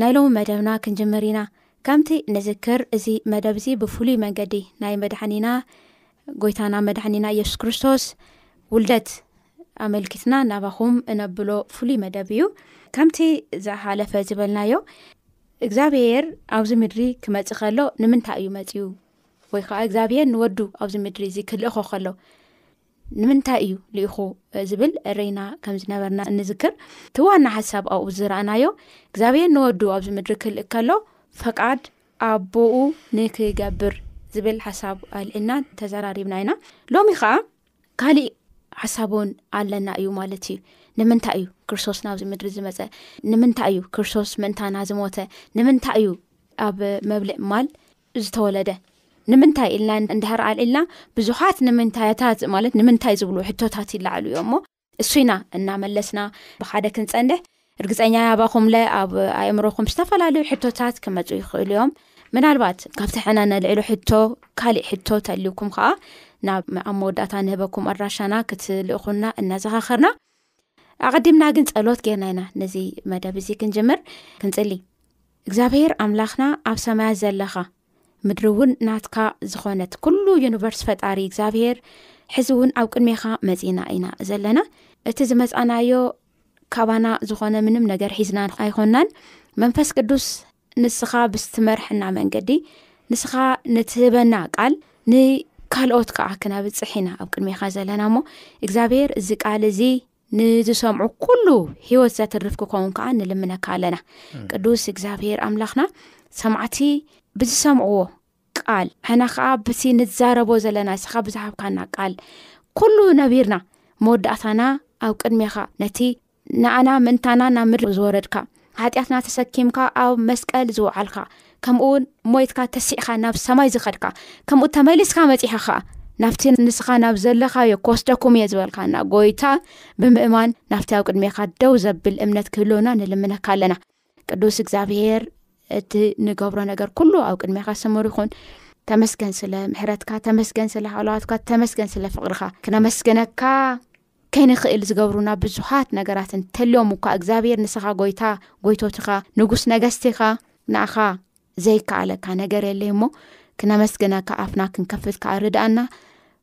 ናይ ሎሚ መደብና ክንጅምር ኢና ከምቲ ንዝክር እዚ መደብ እዚ ብፍሉይ መንገዲ ናይ መድሓኒና ጎይታና መድሓኒና ኢየሱስ ክርስቶስ ውልደት ኣመልኪትና ናባኹም እነብሎ ፍሉይ መደብ እዩ ከምቲ ዝሓለፈ ዝበልናዮ እግዚኣብሄር ኣብዚ ምድሪ ክመፅ ከሎ ንምንታይ እዩ መፅኡ ወይ ከዓ እግዚኣብሄር ንወዱ ኣብዚ ምድሪ እዚ ክልእኾ ከሎ ንምንታይ እዩ ልኢኹ ዝብል ረይና ከም ዝነበርና እንዝክር እቲ ዋና ሓሳብ ኣብኡ ዝረኣናዮ እግዚኣብሔር ንወዱ ኣብዚ ምድሪ ክልእ ከሎ ፈቃድ ኣቦኡ ንክገብር ዝብል ሓሳብ ኣልዕልና ተዘራሪብና ኢና ሎሚ ከዓ ካሊእ ሓሳብ እውን ኣለና እዩ ማለት እዩ ንምንታይ እዩ ክርስቶስ ናብዚ ምድሪ ዝመፀ ንምንታይ እዩ ክርስቶስ ምእንታና ዝሞተ ንምንታይ እዩ ኣብ መብልእ ማል ዝተወለደ። ንምንታይ ኢልና እንድሕር ኣልዒልና ብዙሓት ንምንታያታት ማለት ንምንታይ ዝብሉ ሕቶታት ይለዓሉ እዮም እሞ እሱ ኢና እናመለስና ብሓደ ክንፀንሕ እርግፀኛ ኣባኹምለ ኣብ ኣእምሮኹም ዝተፈላለዩ ሕቶታት ክመፁ ይኽእሉ እዮም ምናልባት ካብቲ ሕና ነልዕሉ ሕቶ ካሊእ ሕቶ ተልዩኩም ከዓ ናብ ኣብ መወዳእታ ንህበኩም ኣድራሻና ክትልእኹና እናዘኻኸርና ኣቐዲምና ግን ጸሎት ጌርና ኢና ነዚ መደብ እዚ ክንጅምር ክንጽሊ እግዚኣብሄር ኣምላኽና ኣብ ሰማያት ዘለኻ ምድሪ እውን ናትካ ዝኾነት ኩሉ ዩኒቨርስ ፈጣሪ እግዚኣብሄር ሕዚ እውን ኣብ ቅድሜኻ መጺእና ኢና ዘለና እቲ ዝመጻእናዮ ካባና ዝኾነ ምንም ነገር ሒዝና ኣይኾናን መንፈስ ቅዱስ ንስኻ ብዝትመርሐና መንገዲ ንስኻ ንትህበና ቃል ንካልኦት ከዓ ክነብፅሕ ኢና ኣብ ቅድሜኻ ዘለና እሞ እግዚኣብሔር እዚ ቃል እዚ ንዝሰምዑ ኩሉ ሂወት ዘትርፍ ክኸውን ከዓ ንልምነካ ኣለና ቅዱስ እግዚኣብሄር ኣምላኽና ሰማዕቲ ብዝሰምዕዎ ቃል ሕና ከዓ ብቲ ንዛረቦ ዘለና እስኻ ብዝሃብካና ቃል ኩሉ ነቢርና መወዳእታና ኣብ ቅድሜኻ ነቲ ንኣና ምእንታና ናብ ምድሪ ዝወረድካ ሓጢኣትና ተሰኪምካ ኣብ መስቀል ዝውዓልካ ከምኡውን ሞይትካ ተሲዕካ ናብ ሰማይ ዝኸድካ ከምኡ ተመሊስካ መፂኻ ኸዓ ናብቲ ንስኻ ናብ ዘለኻዮ ክወስደኩም እየ ዝበልካና ጎይታ ብምእማን ናብቲ ኣብ ቅድሜካ ደው ዘብል እምነት ክህልወና ንልምነካ ኣለና ቅዱስ እግዚኣብሄር እቲ ንገብሮ ነገር ኩሉ ኣብ ቅድሜካ ሰሙር ይኹን ተመስገን ስለ ምሕረትካ ተመስገን ስለ ሃለዋትካ ተመስገን ስለ ፍቅርካ ክነመስገነካ ከይንክእል ዝገብሩና ብዙሓት ነገራት እንተልዮም እኳ እግዚኣብሄር ንስኻ ጎይታ ጎይቶትኻ ንጉስ ነገስቲካ ንኣኻ ዘይከኣለካ ነገር የለይ እሞ ክነመስገነካ ኣፍና ክንከፍት ከኣ ርድኣና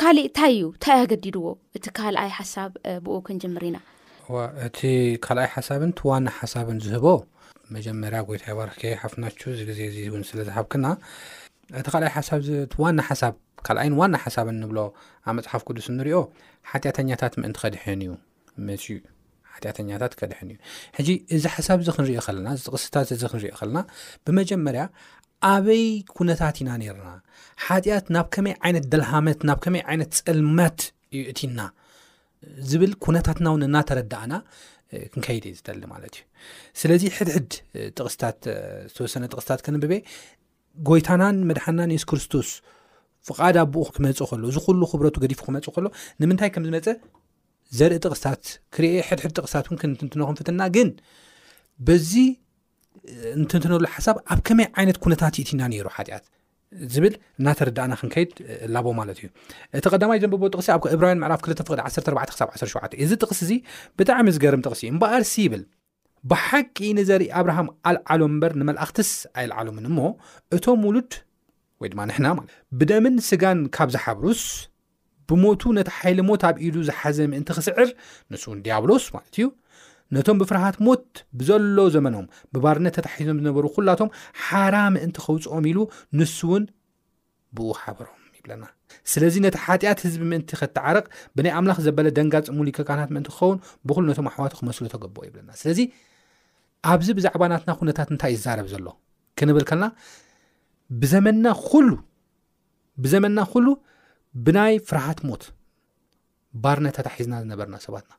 ካሊእ ታይ እዩ ታይ ኣገዲድዎ እቲ ካልኣይ ሓሳብ ብኡ ክንጅምር ኢና እቲ ካልኣይ ሓሳብን ትዋና ሓሳብን ዝህቦ መጀመርያ ጎይታ ይባርክ ሓፍናቹ እዚ ግዜ እዚ እውን ስለ ዝሃብክና እቲ ካልኣይ ሓሳብ ዋና ሓሳብ ካልኣይን ዋና ሓሳብን ንብሎ ኣብ መፅሓፍ ቅዱስ እንሪኦ ሓጢኣተኛታት ምእንቲ ከድሕን እዩ መፅዩ ሓጢኣተኛታት ከድሕን እዩ ሕጂ እዚ ሓሳብ እዚ ክንሪኦ ከለና እዚ ጥቕስታት እዚ ክንሪኦ ከለና ብመጀመርያ ኣበይ ኩነታት ኢና ነርና ሓጢኣት ናብ ከመይ ዓይነት ደልሃመት ናብ ከመይ ዓይነት ፀልመት እዩ እቲና ዝብል ኩነታትና እውን እናተረዳእና ክንከይድ እየ ዝደሊ ማለት እዩ ስለዚ ሕድሕድ ጥቕስታት ዝተወሰነ ጥቕስታት ክንብበ ጎይታናን መድሓናን የሱስ ክርስቶስ ፍቓድ ኣቦኡ ክመፅእ ከሎ እዚ ኩሉ ክብረቱ ገዲፉ ክመፅእ ከሎ ንምንታይ ከም ዝመፀ ዘርኢ ጥቕስታት ክርኤ ሕድሕድ ጥቕስታት እውን ክንትንትኖ ክንፍትና ግን በዚ እንትንትነሉ ሓሳብ ኣብ ከመይ ዓይነት ኩነታት ይእቲና ነይሩ ሓጢኣት ዝብል እናተረዳእና ክንከይድ ላቦ ማለት እዩ እቲ ቀዳማይ ዘንብቦ ጥቕሲ ኣብ እብራውያን ምዕራፍ 2 ፍቅዲ 14 ክሳብ 17 እዚ ጥቕሲ እዚ ብጣዕሚ ዝገርም ጥቕሲ እዩ እምበኣርሲ ይብል ብሓቂ ንዘርኢ ኣብርሃም ኣልዓሎ እምበር ንመላእኽትስ ኣይልዓሎምን እሞ እቶም ውሉድ ወይ ድማ ንሕና ማለት ብደምን ስጋን ካብ ዝሓብሩስ ብሞቱ ነቲ ሓይሊ ሞት ኣብ ኢዱ ዝሓዘ ምእንቲ ክስዕር ንሱውን ዲያብሎስ ማለት እዩ ነቶም ብፍርሃት ሞት ብዘሎ ዘመኖም ብባርነት ተታሒዞም ዝነበሩ ኩላቶም ሓራ ምእንቲ ከውፅኦም ኢሉ ንሱ እውን ብኡ ሓበሮም ይብለና ስለዚ ነቲ ሓጢኣት ህዝቢ ምእንቲ ከተዓርቕ ብናይ ኣምላኽ ዘበለ ደንጋፅ ሙሉ ከካናት ምእንቲ ክኸውን ብኩሉ ነቶም ኣሕዋቱ ክመስሉ ተገብኦ ይብለና ስለዚ ኣብዚ ብዛዕባ ናትና ኩነታት እንታይ ይዛረብ ዘሎ ክንብል ከልና ብዘመና ኩሉ ብዘመና ኩሉ ብናይ ፍርሃት ሞት ባርነት ተታሒዝና ዝነበርና ሰባትና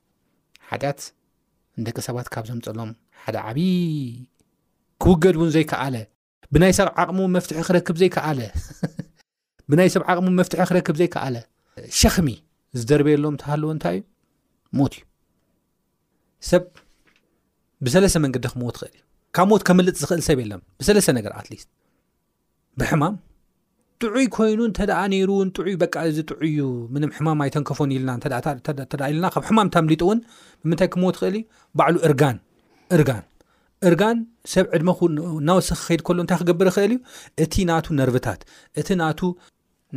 ሓጢኣት ንደቂ ሰባት ካብ ዘምፀሎም ሓደ ዓብዪ ክውገድ እውን ዘይከኣለ ብናይ ሰብ ዓቕሙ መፍትሒ ክረክብ ዘይከኣለ ብናይ ሰብ ዓቕሙ መፍትሒ ክረክብ ዘይከኣለ ሸክሚ ዝደርበየሎም ተሃለዎ እንታይ እዩ ሞት እዩ ሰብ ብሰለሰ መንገዲ ክመት ትኽእል እዩ ካብ ሞት ከምልጥ ዝኽእል ሰብ የለን ብሰለሰ ነገር ኣትሊስት ብሕማም ጥዑይ ኮይኑ እንተ ነይሩ ውን ጥዑይ በቃ እዚ ጥዑይ እዩ ምንም ሕማም ኣይተንከፎን ኢልና እተ ኢልና ካብ ሕማም ተምሊጡ እውን ብምንታይ ክመት ክእል እዩ ባዕሉ እርጋን እርጋን እርጋን ሰብ ዕድመ እናወሰኪ ከይድ ከሎ እንታይ ክገብር ይክእል እዩ እቲ ናቱ ነርቭታት እቲ ናቱ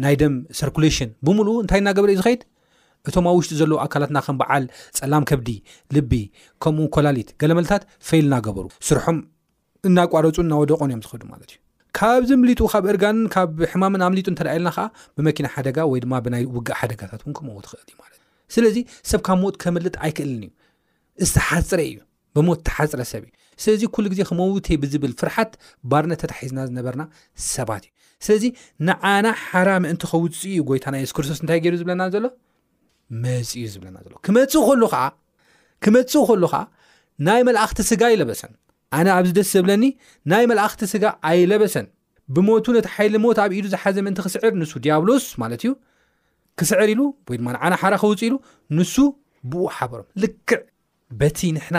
ናይ ደም ሰርኩሌሽን ብምሉ እንታይ እናገበረ እዩ ዝኸይድ እቶም ኣብ ውሽጢ ዘለዉ ኣካላትና ከም በዓል ፀላም ከብዲ ልቢ ከምኡ ኮላሊት ገለመልታት ፈይል እናገበሩ ስርሖም እናቋረፁ እናወደቑን እዮም ዝኸዱ ማለት እዩ ካብዚ ምሊጡ ካብ እርጋንን ካብ ሕማምን ኣምሊጡ እንተ ኢልና ከዓ ብመኪና ሓደጋ ወይ ድማ ብናይ ውግእ ሓደጋታት እውን ክመውት ክእል እዩ ማለት እዩ ስለዚ ሰብ ካብ ሞት ከምልጥ ኣይክእልን እዩ ዝተሓፅረ እዩ ብሞት ተሓፅረ ሰብ እዩ ስለዚ ኩሉ ግዜ ክመውት እየ ብዝብል ፍርሓት ባርነት ተታሒዝና ዝነበርና ሰባት እዩ ስለዚ ንዓና ሓራ ምእንቲ ከውፅእ እዩ ጎይታና የሱስ ክርስቶስ እንታይ ገይሩ ዝብለና ዘሎ መፅዩ ዝብለና ዘሎ ክመፅእ ከሉ ከዓ ክመፅእ ከሉ ከዓ ናይ መልእኽቲ ስጋ ኣይለበሰን ኣነ ኣብዚ ደስ ዝብለኒ ናይ መልእኽቲ ስጋ ኣይለበሰን ብሞቱ ነቲ ሓይሊ ሞት ኣብ ኢዱ ዝሓዘ ምእንቲ ክስዕር ንሱ ዲያብሎስ ማለት እዩ ክስዕር ኢሉ ወይ ድማ ንዓና ሓራ ከውፅ ኢሉ ንሱ ብኡ ሓበሮም ልክዕ በቲ ንሕና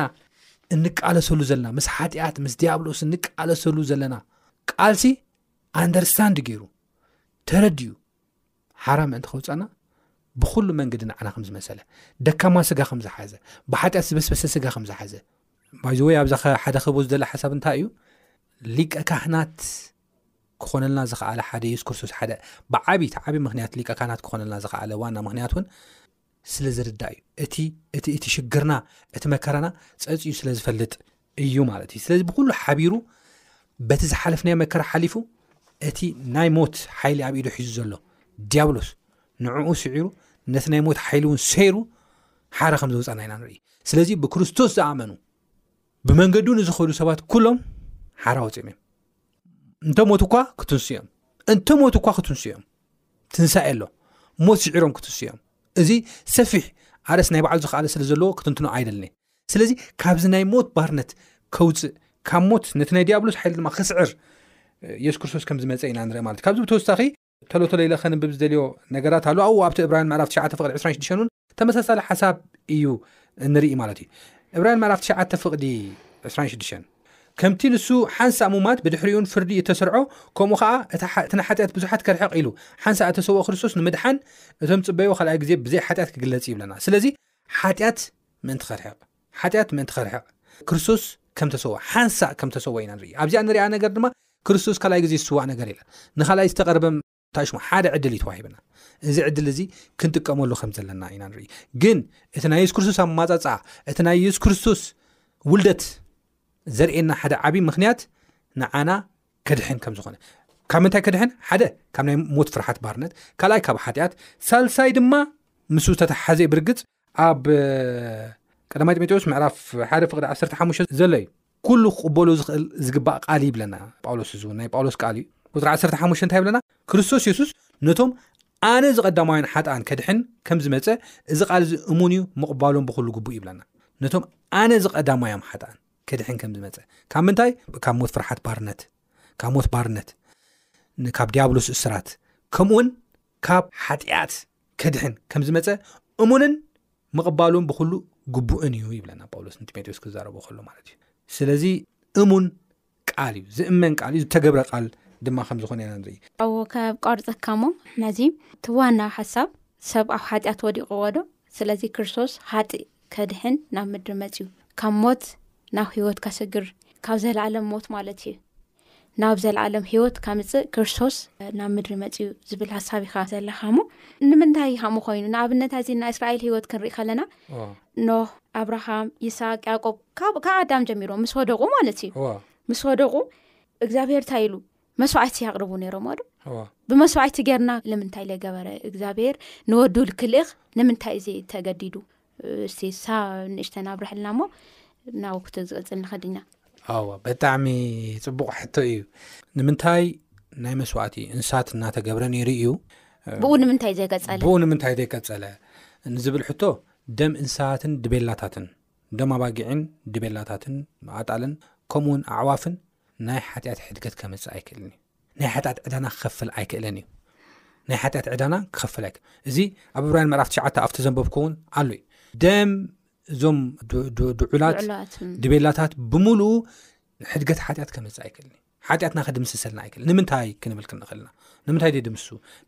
እንቃለሰሉ ዘለና ምስ ሓጢኣት ምስ ዲያብሎስ እንቃለሰሉ ዘለና ቃልሲ ኣንደርስታንድ ገይሩ ተረድዩ ሓራ ምእንቲ ከውፀና ብኩሉ መንገዲ ንዓና ከም ዝመሰለ ደካማ ስጋ ከም ዝሓዘ ብሓጢኣት ዝበስበሰ ስጋ ከም ዝሓዘ ባይዘወይ ኣብዛ ሓደ ክህቦ ዝደለ ሓሳብ እንታይ እዩ ሊቀ ካህናት ክኾነልና ዝኸኣለ ሓደ የሱስ ክርስቶስ ሓደ ብዓብዪ እቲ ዓብዪ ምክንያት ሊቀ ካህናት ክኾነልና ዝኸኣለ ዋና ምክንያት እውን ስለ ዝርዳእ እዩ እቲ እቲ እቲ ሽግርና እቲ መከራና ፀፅዩ ስለ ዝፈልጥ እዩ ማለት እዩ ስለዚ ብኩሉ ሓቢሩ በቲ ዝሓለፍናዮ መከራ ሓሊፉ እቲ ናይ ሞት ሓይሊ ኣብ ኢዱ ሒዙ ዘሎ ዲያብሎስ ንዕኡ ስዒሩ ነቲ ናይ ሞት ሓይሊ እውን ሰይሩ ሓረ ከም ዘውፃና ኢና ንርኢ ስለዚ ብክርስቶስ ዝኣመኑ ብመንገዱ ንዝኸዱ ሰባት ኩሎም ሓራ ወፂኦም እዮም እንተ ሞት እኳ ክትንስኦም እንተ ሞት እኳ ክትንስኦም ትንሳኤ ኣሎ ሞት ስዒሮም ክትሱ እዮም እዚ ሰፊሕ ኣርእስ ናይ በዓሉ ዝክኣለ ስለ ዘለዎ ክትንትኖ ኣይደልኒ ስለዚ ካብዚ ናይ ሞት ባርነት ከውፅእ ካብ ሞት ነቲ ናይ ዲያብሎስ ሓይሊ ድማ ክስዕር የሱስ ክርስቶስ ከም ዝመፀ ኢና ንርአ ማለት ካብዚ ብተወሳኺ ተሎተሎ ኢለ ከንብብ ዝደልዮ ነገራት ኣሉ ኣብኡ ኣብቲ እብራውያን ምዕራፍ 9 ፍቅሪ 26 ን ተመሳሳሊ ሓሳብ እዩ እንርኢ ማለት እዩ እብራን ምዕራፍ ትሽዓተ ፍቕዲ ዕስራን ሽዱሽተን ከምቲ ንሱ ሓንሳእ ሙማት ብድሕሪኡን ፍርዲ እተሰርዖ ከምኡ ኸዓ እቲ ንሓጢኣት ብዙሓት ከርሕቕ ኢሉ ሓንሳእ እተሰውኦ ክርስቶስ ንምድሓን እቶም ጽበዮ ካልኣይ ግዜ ብዘይ ሓጢኣት ክግለጽ ይብለና ስለዚ ሓጢኣት ምእንቲ ከርሕቕ ሓጢኣት ምእንቲ ከርሕቕ ክርስቶስ ከም ተሰውኦ ሓንሳእ ከም ተሰውኦ ኢና ንርኢ ኣብዚኣ ንሪኣ ነገር ድማ ክርስቶስ ካልኣይ ግዜ ዝስዋእ ነገር የለን ንኻልኣይ ዝተቐርበ እንታይ ሽሙ ሓደ ዕድል እዩ ተዋሂብና እዚ ዕድል እዚ ክንጥቀመሉ ከም ዘለና ኢና ንርኢ ግን እቲ ናይ የሱስ ክርስቶስ ኣማፃፃ እቲ ናይ የሱስ ክርስቶስ ውልደት ዘርእየና ሓደ ዓብዪ ምክንያት ንዓና ከድሕን ከም ዝኾነ ካብ ምንታይ ከድሕን ሓደ ካብ ናይ ሞት ፍርሓት ባርነት ካልኣይ ካብ ሓጢኣት ሳልሳይ ድማ ምስ ዝተተሓዘ ብርግፅ ኣብ ቀዳማይ ጢሞቴዎስ ምዕራፍ ሓደ ፍቅዲ 15 ዘሎ እዩ ኩሉ ክቕበሉ ዝኽእል ዝግባእ ቃል ይብለና ጳውሎስ እዚ እውን ናይ ጳውሎስ ቃል እዩ ቁፅሪ 15 እንታይ ይብለና ክርስቶስ የሱስ ነቶም ኣነ እዚ ቀዳማውያን ሓጥኣን ከድሕን ከም ዝመፀ እዚ ቃል እዚ እሙን እዩ ምቕባሎም ብኩሉ ግቡእ ይብለና ነቶም ኣነ እዚ ቀዳማውያም ሓጥኣን ከድሕን ከም ዝመፀ ካብ ምንታይ ካብ ሞት ፍርሓት ባርነት ካብ ሞት ባርነት ካብ ዲያብሎስ እስራት ከምኡውን ካብ ሓጢኣት ከድሕን ከም ዝመፀ እሙንን ምቕባሉን ብኩሉ ግቡእን እዩ ይብለና ጳውሎስ ንጢሞቴዎስ ክዛረቦ ከሎ ማለት እዩ ስለዚ እሙን ቃል እዩ ዝእመን ቃል እዩ ዝተገብረ ቃል ድማ ከምዝኾነ ኢና ንርኢ ኣዎ ካብ ቋርፀካ እሞ ነዚ እቲ ዋና ሓሳብ ሰብ ኣብ ሓጢኣት ወዲቕዎ ዶ ስለዚ ክርስቶስ ሃጢእ ከድሕን ናብ ምድሪ መፅዩ ካብ ሞት ናብ ህይወት ከስግር ካብ ዘለኣለም ሞት ማለት እዩ ናብ ዘለኣለም ሂወት ካምፅእ ክርስቶስ ናብ ምድሪ መፅዩ ዝብል ሃሳብ ኢካ ዘለካ ሞ ንምንታይ ከምኡ ኮይኑ ንኣብነት ኣዚ ናይ እስራኤል ሂወት ክንርኢ ከለና ኖ ኣብርሃም ይስቅ ያቆብ ካብ ኣዳም ጀሚሮ ምስ ወደቁ ማለት እዩ ምስ ወደቁ እግዚኣብሄር እንታይ ኢሉ መስዋዕቲ ያቅርቡ ነይሮም ኣዶ ብመስዋዕቲ ገርና ንምንታይ ዘገበረ እግዚኣብሄር ንወዱል ክልእኽ ንምንታይ እዚ ተገዲዱ እስቲ ሳ ንእሽተን ኣብርሐልና እሞ ናብ ክቶ ዝቕፅል ንኸድ ኢና ኣዋ በጣዕሚ ፅቡቕ ሕቶ እዩ ንምንታይ ናይ መስዋእቲ እንስሳት እናተገብረ ነይሩ እዩ ብኡ ንምንታይ ዘይቀፀለ ብኡ ንምንታይ ዘይቀፀለ ንዝብል ሕቶ ደም እንስሳትን ድቤላታትን ደም ኣባጊዕን ድቤላታትን ኣጣልን ከምኡውን ኣዕዋፍን ናይ ሓጢኣት ሕድገት ከምፅእ ኣይክእልን እዩ ናይ ሓጢኣት ዕዳና ክኸፍል ኣይክእለን እዩ ናይ ሓጢኣት ዕዳና ክኸፍል ኣይክ እዚ ኣብ እብራያን ምዕራፍ ትሽዓተ ኣብቲ ዘንበብኩ እውን ኣሉ እዩ ደም እዞም ድዑላት ድቤላታት ብምሉኡ ሕድገት ሓጢኣት ከምፅእ ኣይክእልኒ ሓጢኣትና ክድምስሰልና ኣይክእል ንምንታይ ክንብል ክንኽእልና ንምንታይ ደ ድምሱ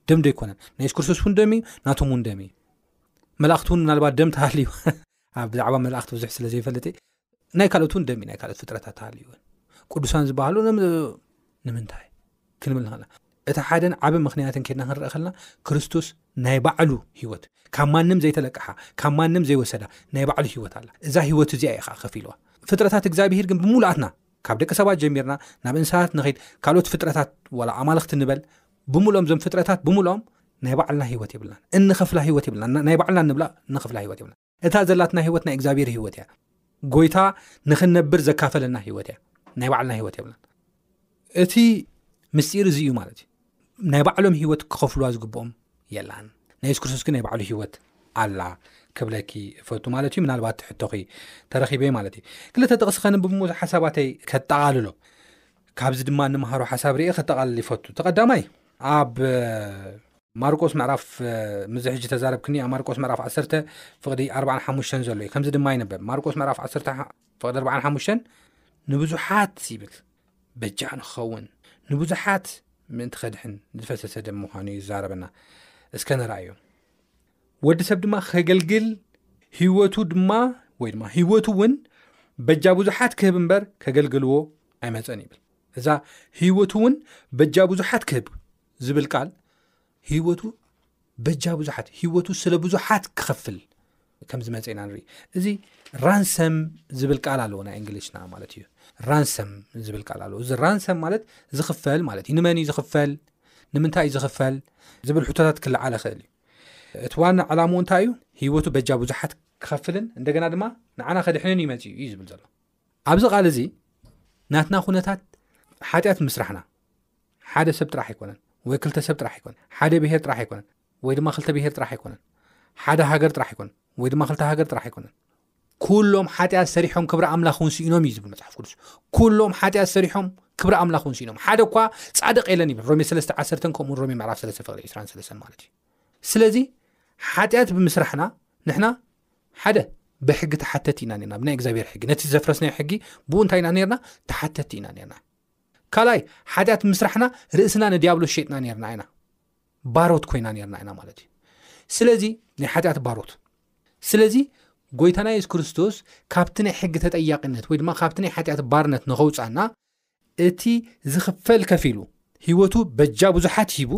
ደም ዶ ኣይኮነን ናይ ሱስ ክርስቶስ እውን ደም እዩ ናቶም እውን ደም እዩ መላእኽቲ እውን ምናልባት ደም ተሃልዩ ኣብ ብዛዕባ መላእክቲ ብዙሕ ስለ ዘይፈልጥ ናይ ካልኦት እውን ደሚ ናይ ካልኦት ፍጥረታት ሃልዩ እውን ቅዱሳን ዝበሃሉ ንምንታይ ክንብል ንክእልና እቲ ሓደን ዓበ ምክንያትን ከድና ክንርእ ከለና ክርስቶስ ናይ ባዕሉ ሂወት ካብ ማንም ዘይተለቅሓ ካብ ማንም ዘይወሰዳ ናይ ባዕሉ ሂወት ኣላ እዛ ሂወት እዚኣ ዩ ከዓ ከፍ ኢልዋ ፍጥረታት እግዚኣብሄር ግን ብምሉኣትና ካብ ደቂ ሰባት ጀሚርና ናብ እንስሳት ንኸድ ካልኦት ፍጥረታት ዋላ ኣማልኽቲ ንበል ብምልኦም እዞም ፍጥረታት ብምልኦም ናይ ባዕልና ህይወት የብልናን እንኸፍላ ህይወት የብልና ናይ ባዕልና ንብላ ንኽፍላ ህይወት የብልና እታ ዘላትና ህይወት ናይ እግዚኣብሔር ህይወት እያ ጎይታ ንኽንነብር ዘካፈለና ህይወት እያ ናይ ባዕልና ህይወት የብልና እቲ ምስጢር እዚ እዩ ማለት እዩ ናይ ባዕሎም ህይወት ክኸፍልዋ ዝግብኦም የላን ናይ የሱ ክርስቶስ ግን ናይ ባዕሉ ህይወት ኣላ ክብለኪ ፈቱ ማለት እዩ ምናልባት ትሕቶኺ ተረኺበ ማለት እዩ ክልተ ጥቕሲ ከንብብሞ ሓሳባተይ ከጠቓልሎ ካብዚ ድማ እንምሃሮ ሓሳብ ርእ ከጠቓልል ይፈቱ እቲ ቀዳማይ ኣብ ማርቆስ ምዕራፍ ምዚ ሕጂ ተዛረብክኒ ኣብ ማርቆስ ምዕራፍ 1 ፍቕዲ 45 ዘሎ እዩ ከምዚ ድማ ይንበብ ማርቆስ ምዕራፍ 1 ፍቕዲ 45 ንብዙሓት ይብል በጃ ንክኸውን ንብዙሓት ምእንቲ ከድሕን ዝፈሰሰ ደም ምዃኑ ይዛረበና እስከ ንርኣዮ ወዲ ሰብ ድማ ከገልግል ህይወቱ ድማ ወይ ድማ ህይወቱ እውን በጃ ብዙሓት ክህብ እምበር ከገልግልዎ ኣይመፀን ይብል እዛ ህይወቱ እውን በጃ ብዙሓት ክህብ ዝብል ቃል ህይወቱ በጃ ብዙሓት ህይወቱ ስለ ብዙሓት ክኸፍል ከም ዝመፀ ኢና ንርኢ እዚ ራንሰም ዝብል ቃል ኣለዎ ናይ እንግሊሽና ማለት እዩ ራንሰም ዝብል ቃል ኣለዎ እዚ ራንሰም ማለት ዝኽፈል ማለት እዩ ንመን እዩ ዝኽፈል ንምንታይ እዩ ዝኽፈል ዝብል ሕቶታት ክልዓል ይኽእል እዩ እቲ ዋና ዕላምኡ እንታይ እዩ ሂወቱ በጃ ብዙሓት ክኸፍልን እንደገና ድማ ንዓና ከድሕንን ይመፅኡ እዩ ዝብል ዘሎ ኣብዚ ቃል እዚ ናትና ኩነታት ሓጢኣት ምስራሕና ሓደ ሰብ ጥራሕ ኣይኮነን ወይ ክልተ ሰብ ጥራሕ ኣይኮነ ሓደ ብሄር ጥራሕ ኣይኮነን ወይ ድማ ክልተ ብሄር ጥራሕ ኣይኮነን ሓደ ሃገር ጥራሕ ኣይኮነን ወይ ድማ ክልተ ሃገር ጥራሕ ኣይኮነን ኩሎም ሓጢኣት ሰሪሖም ክብሪ ኣምላኽ እውን ስኢኖም እዩ ዝብል መጽሓፍ ቅዱስ ኩሎም ሓጢኣት ሰሪሖም ክብሪ ኣምላኽ እውን ስኢኖም ሓደ እኳ ጻድቕ የለን ይብል ሮሜ 3 1 ከምኡ ሮሜ ምዕራፍ 3 ፍቅሪ 23 ማለት እዩ ስለዚ ሓጢኣት ብምስራሕና ንሕና ሓደ ብሕጊ ተሓተቲ ኢና ርና ብናይ እግዚኣብሔር ሕጊ ነቲ ዘፍረስናዮ ሕጊ ብኡ እንታይ ኢና ነርና ተሓተቲ ኢና ነርና ካልኣይ ሓጢኣት ምስራሕና ርእስና ንዲያብሎስ ሸጥና ነርና ኢና ባሮት ኮይና ነርና ኢና ማለት እዩ ስለዚ ናይ ሓጢኣት ባሮት ስለዚ ጎይታና የሱስ ክርስቶስ ካብቲ ናይ ሕጊ ተጠያቂነት ወይ ድማ ካብቲ ናይ ሓጢኣት ባርነት ንኸውፃና እቲ ዝኽፈል ከፊሉ ህይወቱ በጃ ብዙሓት ሂቡ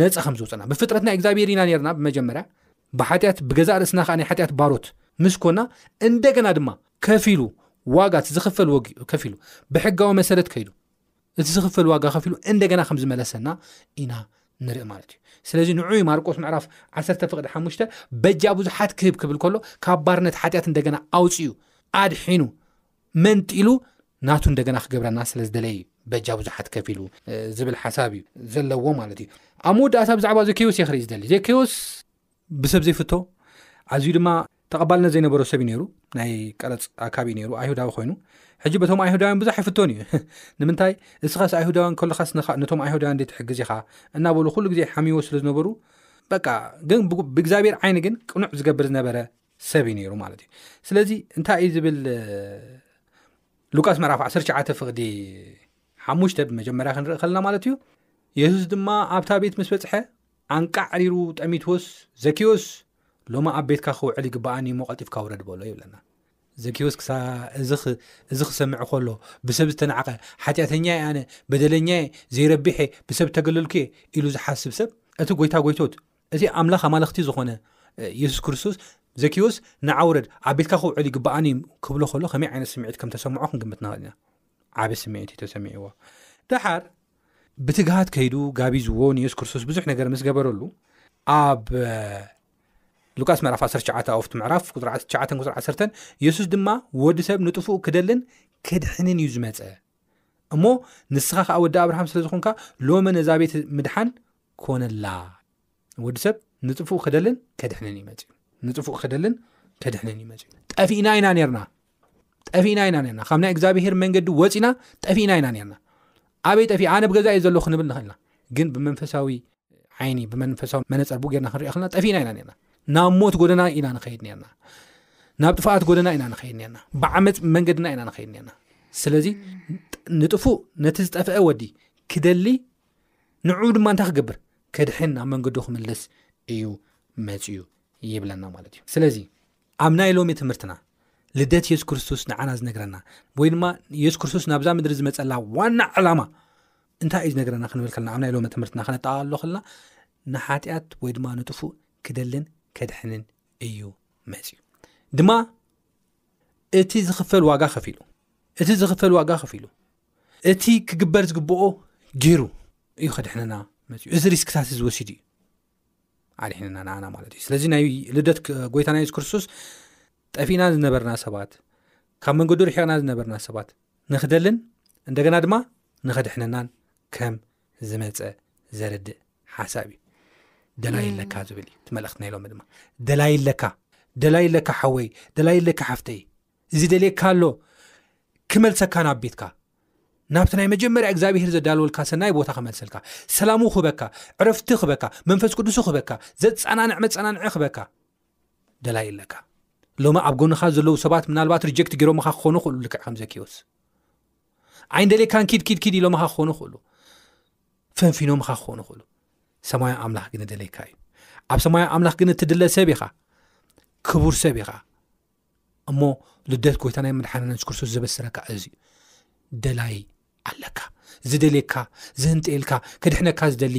ነፃ ከም ዝውፅና ብፍጥረት ናይ እግዚኣብሔር ኢና ነርና ብመጀመርያ ብሓጢኣት ብገዛእ ርእስና ከዓ ናይ ሓጢኣት ባሮት ምስ ኮና እንደገና ድማ ከፊሉ ዋጋት ዝኽፈል ወጊኡ ከፊሉ ብሕጋዊ መሰረት ከይዱ እቲ ዝኽፈል ዋጋ ከፊሉ እንደገና ከም ዝመለሰና ኢና ንርኢ ማለት እዩ ስለዚ ንዑይ ማርቆስ ምዕራፍ 1 ፍቅዲ ሓሙሽተ በጃ ብዙሓት ክህብ ክብል ከሎ ካብ ባርነት ሓጢኣት እንደገና ኣውፅኡ ኣድሒኑ መንጢሉ ናቱ እንደገና ክገብረና ስለ ዝደለየ እዩ በጃ ብዙሓት ከፍ ኢሉ ዝብል ሓሳብ እዩ ዘለዎ ማለት እዩ ኣብ መወዳእታ ብዛዕባ ዘኬዎስ የክርኢ ዝደሊ ዘኬዎስ ብሰብ ዘይፍቶ ኣዝዩ ድማ ተቐባልነት ዘይነበሮ ሰብ እዩ ነይሩ ናይ ቀረፅ ኣካብ እዩ ነይሩ ኣይሁዳዊ ኮይኑ ሕጂ በቶም ኣይሁዳውያን ብዙሕ ኣይፍቶን እዩ ንምንታይ እስኻስ ኣይሁዳውያን ከለኻስ ነቶም ኣይሁዳውያን ዘይትሕግዝ ኢኻ እናበሉ ኩሉ ግዜ ሓሚዎ ስለ ዝነበሩ በቃ ግን ብእግዚኣብሔር ዓይኒ ግን ቅኑዕ ዝገብር ዝነበረ ሰብ እዩ ነይሩ ማለት እዩ ስለዚ እንታይ እዩ ዝብል ሉቃስ ምዕራፍ 19 ፍቕዲ ሓሙሽተ ብመጀመርያ ክንርኢ ከለና ማለት እዩ የሱስ ድማ ኣብታ ቤት ምስ በፅሐ ኣንቃዕሪሩ ጠሚትዎስ ዘኪዮስ ሎሚ ኣብ ቤትካ ክውዕል ይግበኣኒ እሞ ቀልጢፍካ ውረድ በሎ ይብለና። ዘኪዮስ ክሳ እዚ ክሰምዕ ከሎ ብሰብ ዝተናዕቐ ሓጢኣተኛ እየ ኣነ በደለኛ እየ ዘይረቢሕ እየ ብሰብ እተገለልኩ እየ ኢሉ ዝሓስብ ሰብ እቲ ጎይታ ጎይቶት እቲ ኣምላኽ ኣማልኽቲ ዝኾነ የሱስ ክርስቶስ ዘኪዮስ ንዓ ውረድ ኣብ ቤትካ ክውዕል ይግበኣኒ ክብሎ ከሎ ከመይ ዓይነት ስምዒት ከም ተሰምዖ ክንግምት ንኽእል ኢና ዓቢ ስምዒት እዩ ተሰሚዕዎ ደሓር ብትግሃት ከይዱ ጋቢዝዎ ንየሱስ ክርስቶስ ብዙሕ ነገር ምስ ገበረሉ ኣብ ሉቃስ ምዕራፍ 19 ኣፍቲ ምዕራፍ ቁፅሪ 9 ቁፅሪ 1ሰ የሱስ ድማ ወዲ ሰብ ንጥፍኡ ክደልን ክድሕንን እዩ ዝመፀ እሞ ንስኻ ከዓ ወዲ ኣብርሃም ስለ ዝኾንካ ሎመ ነዛ ቤት ምድሓን ኮነላ ወዲ ሰብ ንጥፍኡ ክደልን ከድሕንን ይመፅዩ ንጥፍኡ ክደልን ከድሕንን ይመፅዩ ጠፊእና ኢና ነርና ጠፊእና ኢና ርና ካብ ናይ እግዚኣብሄር መንገዲ ወፅና ጠፊእና ኢና ርና ኣበይ ጠፊ ኣነ ብገዛ ዩ ዘለኹ ክንብል ንኽእልና ግን ብመንፈሳዊ ዓይኒ ብመንፈሳዊ መነፀርቡ ገርና ክንሪኦ ክልና ጠፊእና ኢና ርና ናብ ሞት ጎደና ኢና ንኸይድ ርና ናብ ጥፋኣት ጎደና ኢና ንኸይድ ርና ብዓመፅ መንገድና ኢና ንኸይድ ርና ስለዚ ንጥፉእ ነቲ ዝጠፍአ ወዲ ክደሊ ንዑ ድማ እንታይ ክገብር ከድሕን ናብ መንገዱ ክምልስ እዩ መፅዩ ይብለና ማለት እዩ ስለዚ ኣብ ናይ ሎሚ ትምህርትና ልደት የሱስ ክርስቶስ ንዓና ዝነግረና ወይ ድማ የሱስ ክርስቶስ ናብዛ ምድሪ ዝመፀላ ዋና ዕላማ እንታይ እዩ ዝነገረና ክንብል ከለና ኣብ ናይ ሎሚ ትምህርትና ክነጠቓሎ ከለና ንሓጢኣት ወይ ድማ ንጥፉእ ክደልን ከድሕንን እዩ መፅዩ ድማ እቲ ዝኽፈል ዋጋ ከፍሉ እቲ ዝኽፈል ዋጋ ከፍሉ እቲ ክግበር ዝግብኦ ገይሩ እዩ ከድሕነና መፅዩ እዚ ሪስክታት ዝወሲዱ እዩ ኣድሕንና ንኣና ማለት እዩ ስለዚ ናይ ልደት ጎይታ ናይ ሱ ክርስቶስ ጠፊእና ዝነበርና ሰባት ካብ መንገዱ ርሒቕና ዝነበርና ሰባት ንክደልን እንደገና ድማ ንክድሕነናን ከም ዝመፀ ዘርድእ ሓሳብ እዩ ደላይ ኣለካ ዝብል እዩ ትመልእክቲ ናይ ሎሚ ድማ ደላይ ኣለካ ደላይ ኣለካ ሓወይ ደላይ ኣለካ ሓፍተይ እዚ ደልካ ኣሎ ክመልሰካ ናብ ቤትካ ናብቲ ናይ መጀመርያ እግዚኣብሄር ዘዳለወልካ ሰናይ ቦታ ክመልሰልካ ሰላሙ ክበካ ዕረፍቲ ክበካ መንፈስ ቅዱሱ ክበካ ዘፀናንዕ መፀናንዒ ክበካ ደላይ ኣለካ ሎሚ ኣብ ጎንኻ ዘለዉ ሰባት ምናልባት ሪጀክት ገይሮምኻ ክኾኑ ክእሉ ልክዕ ከም ዘኪዮስ ዓይንደሌካን ኪድ ኪድ ኪድ ኢሎምኻ ክኾኑ ክእሉ ፈንፊኖምኻ ክኾኑ ክእሉ ሰማያ ኣምላኽ ግን ደሌካ እዩ ኣብ ሰማያ ኣምላኽ ግን እትድለ ሰብ ኢኻ ክቡር ሰብ ኢኻ እሞ ልደት ጎይታ ናይ መድሓንና የሱስ ክርስቶስ ዘበስረካ እዚ እዩ ደላይ ኣለካ ዝደልየካ ዝህንጠየልካ ክድሕነካ ዝደሊ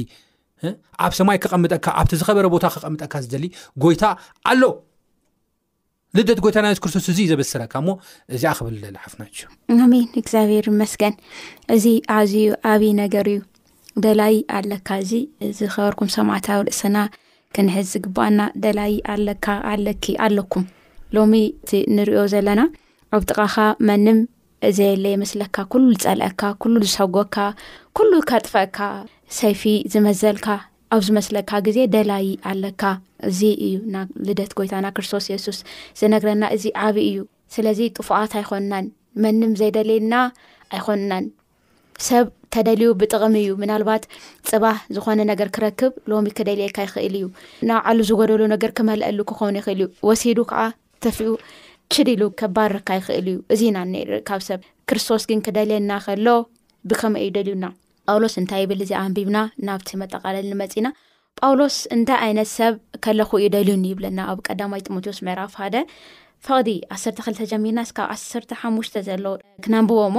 ኣብ ሰማይ ከቐምጠካ ኣብቲ ዝኸበረ ቦታ ከቐምጠካ ዝደሊ ጎይታ ኣሎ ልደት ጎይታ ናይ ሱስ ክርስቶስ እዙ ዘበስረካ እሞ እዚኣ ክብል ለለ ሓፍናች ኣሜን እግዚኣብሔር መስገን እዚ ኣዝዩ ኣብይ ነገር እዩ ደላይ ኣለካ እዚ ዝኸበርኩም ሰማዕታዊ ርእስና ክንሕዝ ዝግባኣና ደላዪ ኣለካ ኣለኪ ኣለኩም ሎሚ እቲ ንሪኦ ዘለና ኣብ ጥቓኻ መንም ዘየለ የመስለካ ኩሉ ዝጸልአካ ኩሉ ዝሰጎካ ኩሉ ከጥፈእካ ሰይፊ ዝመዘልካ ኣብ ዝመስለካ ግዜ ደላዪ ኣለካ እዚ እዩ ና ልደት ጎይታና ክርስቶስ የሱስ ዝነግረና እዚ ዓብ እዩ ስለዚ ጥፉኣት ኣይኮንናን መንም ዘይደልየና ኣይኮንናን ሰብ ተደልዩ ብጥቕሚ እዩ ምናልባት ፅባህ ዝኾነ ነገር ክረክብ ሎሚ ክደልየካ ይኽእል እዩ ናብ ዓሉ ዝጎደሉ ነገር ክመልአሉ ክኸውን ይኽእል እዩ ወሲዱ ከዓ ተፍኡ ችድ ኢሉ ከባርካ ይኽእል እዩ እዚ ኢና ንርኢ ካብ ሰብ ክርስቶስ ግን ክደልየና ከሎ ብከመይ እዩ ደልዩና ጳውሎስ እንታይ ይብል እዚ ኣንቢብና ናብቲ መጠቃለሊ ንመፂና ጳውሎስ እንታይ ኣይነት ሰብ ከለኹ እዩ ደልዩኒ ይብለና ኣብ ቀዳማይ ጢሞቴዎስ ምዕራፍ ሓደ ፈቕዲ ዓሰርተ ክልተ ጀሚርና እስካብ ዓሰርተ ሓሙሽተ ዘሎ ክነንብቦ እሞ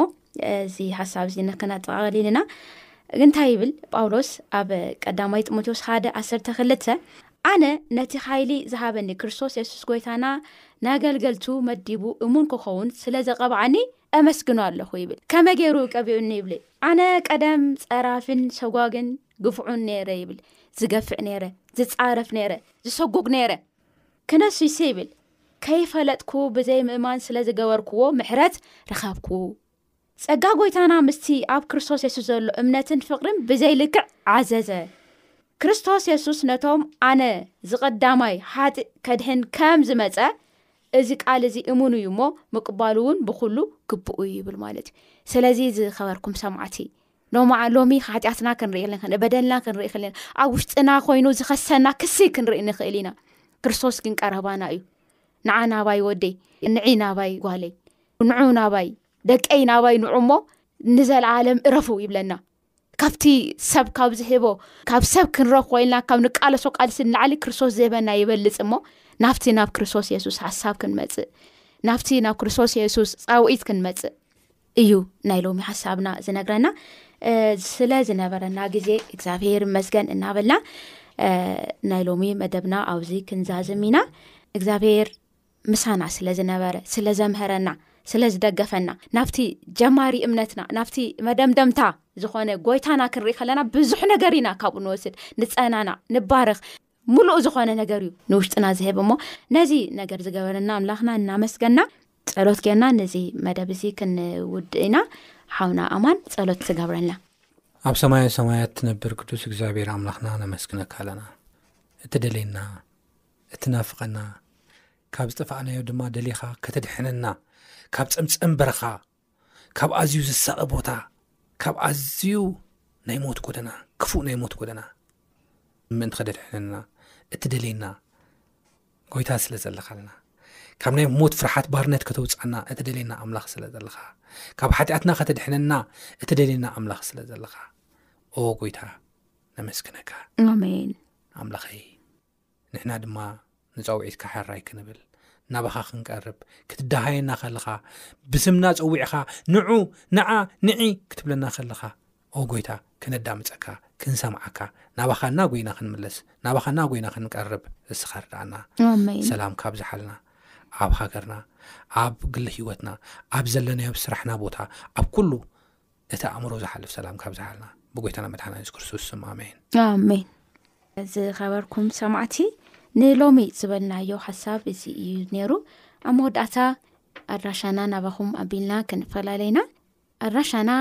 እዚ ሓሳብ እዚ ንክነጠቓቐሊል ኢና እንታይ ይብል ጳውሎስ ኣብ ቀዳማይ ጢሞቴዎስ ሓደ ዓሰርተ ክልተ ኣነ ነቲ ሓይሊ ዝሃበኒ ክርስቶስ የሱስ ጎይታና ናገልገልቱ መዲቡ እሙን ክኸውን ስለ ዘቐብዓኒ ኣመስግኖ ኣለኹ ይብል ከመይ ገይሩ ቀቢኡኒ ይብልዩ ኣነ ቀደም ፀራፍን ሰጓግን ግፍዑን ነይረ ይብል ዝገፍዕ ነይረ ዝፃረፍ ነይረ ዝሰጉግ ነይረ ክነስይሲ ይብል ከይፈለጥኩ ብዘይ ምእማን ስለ ዝገበርክዎ ምሕረት ረኸብኩ ፀጋ ጎይታና ምስቲ ኣብ ክርስቶስ የሱስ ዘሎ እምነትን ፍቕርን ብዘይ ልክዕ ዓዘዘ ክርስቶስ የሱስ ነቶም ኣነ ዝቐዳማይ ሓጢእ ከድሕን ከም ዝመፀ እዚ ቃል እዚ እሙን እዩ እሞ ምቅባሉ እውን ብኩሉ ግብኡ ይብል ማለት እዩ ስለዚ ዝኸበርኩም ሰማዕቲ ሎማ ሎሚ ሓጢኣትና ክንርኢ ን በደልና ክንርኢ ክል ኣብ ውሽጥና ኮይኑ ዝኸሰና ክሲ ክንርኢ ንኽእል ኢና ክርስቶስ ግን ቀረባና እዩ ንዓ ናባይ ወደይ ንዒ ናባይ ጓለይ ንዑ ናባይ ደቀይ ናባይ ንዑ እሞ ንዘለዓለም እረፉ ይብለና ካብቲ ሰብ ካብ ዝህቦ ካብ ሰብ ክንረኽ ኮይልና ካብ ንቃለሶ ቃልሲ ንላዕሊ ክርስቶስ ዝህበና ይበልፅ እሞ ናብቲ ናብ ክርስቶስ የሱስ ሓሳብ ክንመፅእ ናብቲ ናብ ክርስቶስ የሱስ ፃውዒት ክንመፅእ እዩ ናይ ሎሚ ሓሳብና ዝነግረና ስለ ዝነበረና ግዜ እግዚኣብሄር መስገን እናበልና ናይ ሎሚ መደብና ኣብዚ ክንዛዝም ኢና እግዚኣብሄር ምሳና ስለ ዝነበረ ስለ ዘምህረና ስለ ዝደገፈና ናብቲ ጀማሪ እምነትና ናብቲ መደምደምታ ዝኾነ ጎይታና ክንርኢ ከለና ብዙሕ ነገር ኢና ካብኡ ንወስድ ንፀናና ንባርኽ ሙሉእ ዝኾነ ነገር እዩ ንውሽጥና ዝህብ እሞ ነዚ ነገር ዝገበረና ኣምላኽና እናመስገና ፀሎት ገርና ነዚ መደብ እዚ ክንውድእ ኢና ሓውና ኣማን ፀሎት ትገብረና ኣብ ሰማያ ሰማያት ትነብር ቅዱስ እግዚኣብሔር ኣምላኽና ነመስግነካ ኣለና እቲ ደልየና እቲ ናፍቐና ካብ ዝጠፋእናዮ ድማ ደሊኻ ከተድሐነና ካብ ፀምፀም በረኻ ካብ ኣዝዩ ዝሳቐ ቦታ ካብ ኣዝዩ ናይ ሞት ጎደና ክፉእ ናይ ሞት ጎደና ምእንቲ ከደድሕነና እቲ ደልየና ጎይታ ስለ ዘለካ ኣለና ካብ ናይ ሞት ፍርሓት ባርነት ከተውፅኣና እቲ ደልየና ኣምላኽ ስለ ዘለካ ካብ ሓጢኣትና ከተድሕነና እቲ ደልየና ኣምላኽ ስለ ዘለካ ኦ ጎይታ ነመስግነካ ኣሜን ኣምላኸይ ንሕና ድማ ንጸውዒትካ ሕራይ ክንብል ናባኻ ክንቀርብ ክትደሃየና ከለኻ ብስምና ጸዊዕኻ ንዑ ንዓ ንዒ ክትብለና ከለኻ ኦ ጎይታ ክነዳምጸካ ክንሰምዓካ ናባኻ እና ጎይና ክንምለስ ናባኻ እና ጎይና ክንቀርብ እስኻ ርዳኣና ሰላም ካብ ዝሓልና ኣብ ሃገርና ኣብ ግሊ ህይወትና ኣብ ዘለናዮ ስራሕና ቦታ ኣብ ኩሉ እቲ ኣእምሮ ዝሓልፍ ሰላም ካብዝሓልና ብጎይታና መድሓና ሱ ክርስቶስ ስም ኣሜን ኣሜን ዝኸበርኩም ሰማዕቲ ንሎሚ ዝበልናዮ ሓሳብ እዚ እዩ ነይሩ ኣብ መወዳእታ ኣድራሻና ናባኹም ኣቢልና ክንፈላለዩና ኣድራሻና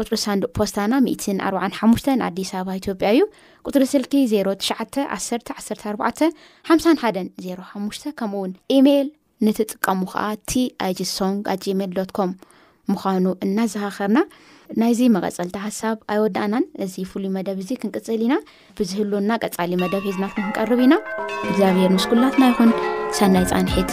ቁፅሪ ሳንዱቅ ፖስታና 14ሓሽ ኣዲስ ኣበባ ኢትዮጵያ እዩ ቁፅሪ ስልኪ 09 1 14 51 05 ከምኡውን ኢሜይል ንትጥቀሙ ከኣ ቲ ኣይጂ ሶንግ ኣጂሜል ዶት ኮም ምዃኑ እናዘኻኸርና ናይዚ መቐፀልቲ ሓሳብ ኣይወዳእናን እዚ ፍሉይ መደብ እዚ ክንቅፅል ኢና ብዝህሉና ቀፃሊ መደብ ሒዝናት ክንቀርብ ኢና እግዚኣብሔር ምስ ኩላትና ይኹን ሰናይ ፃንሒት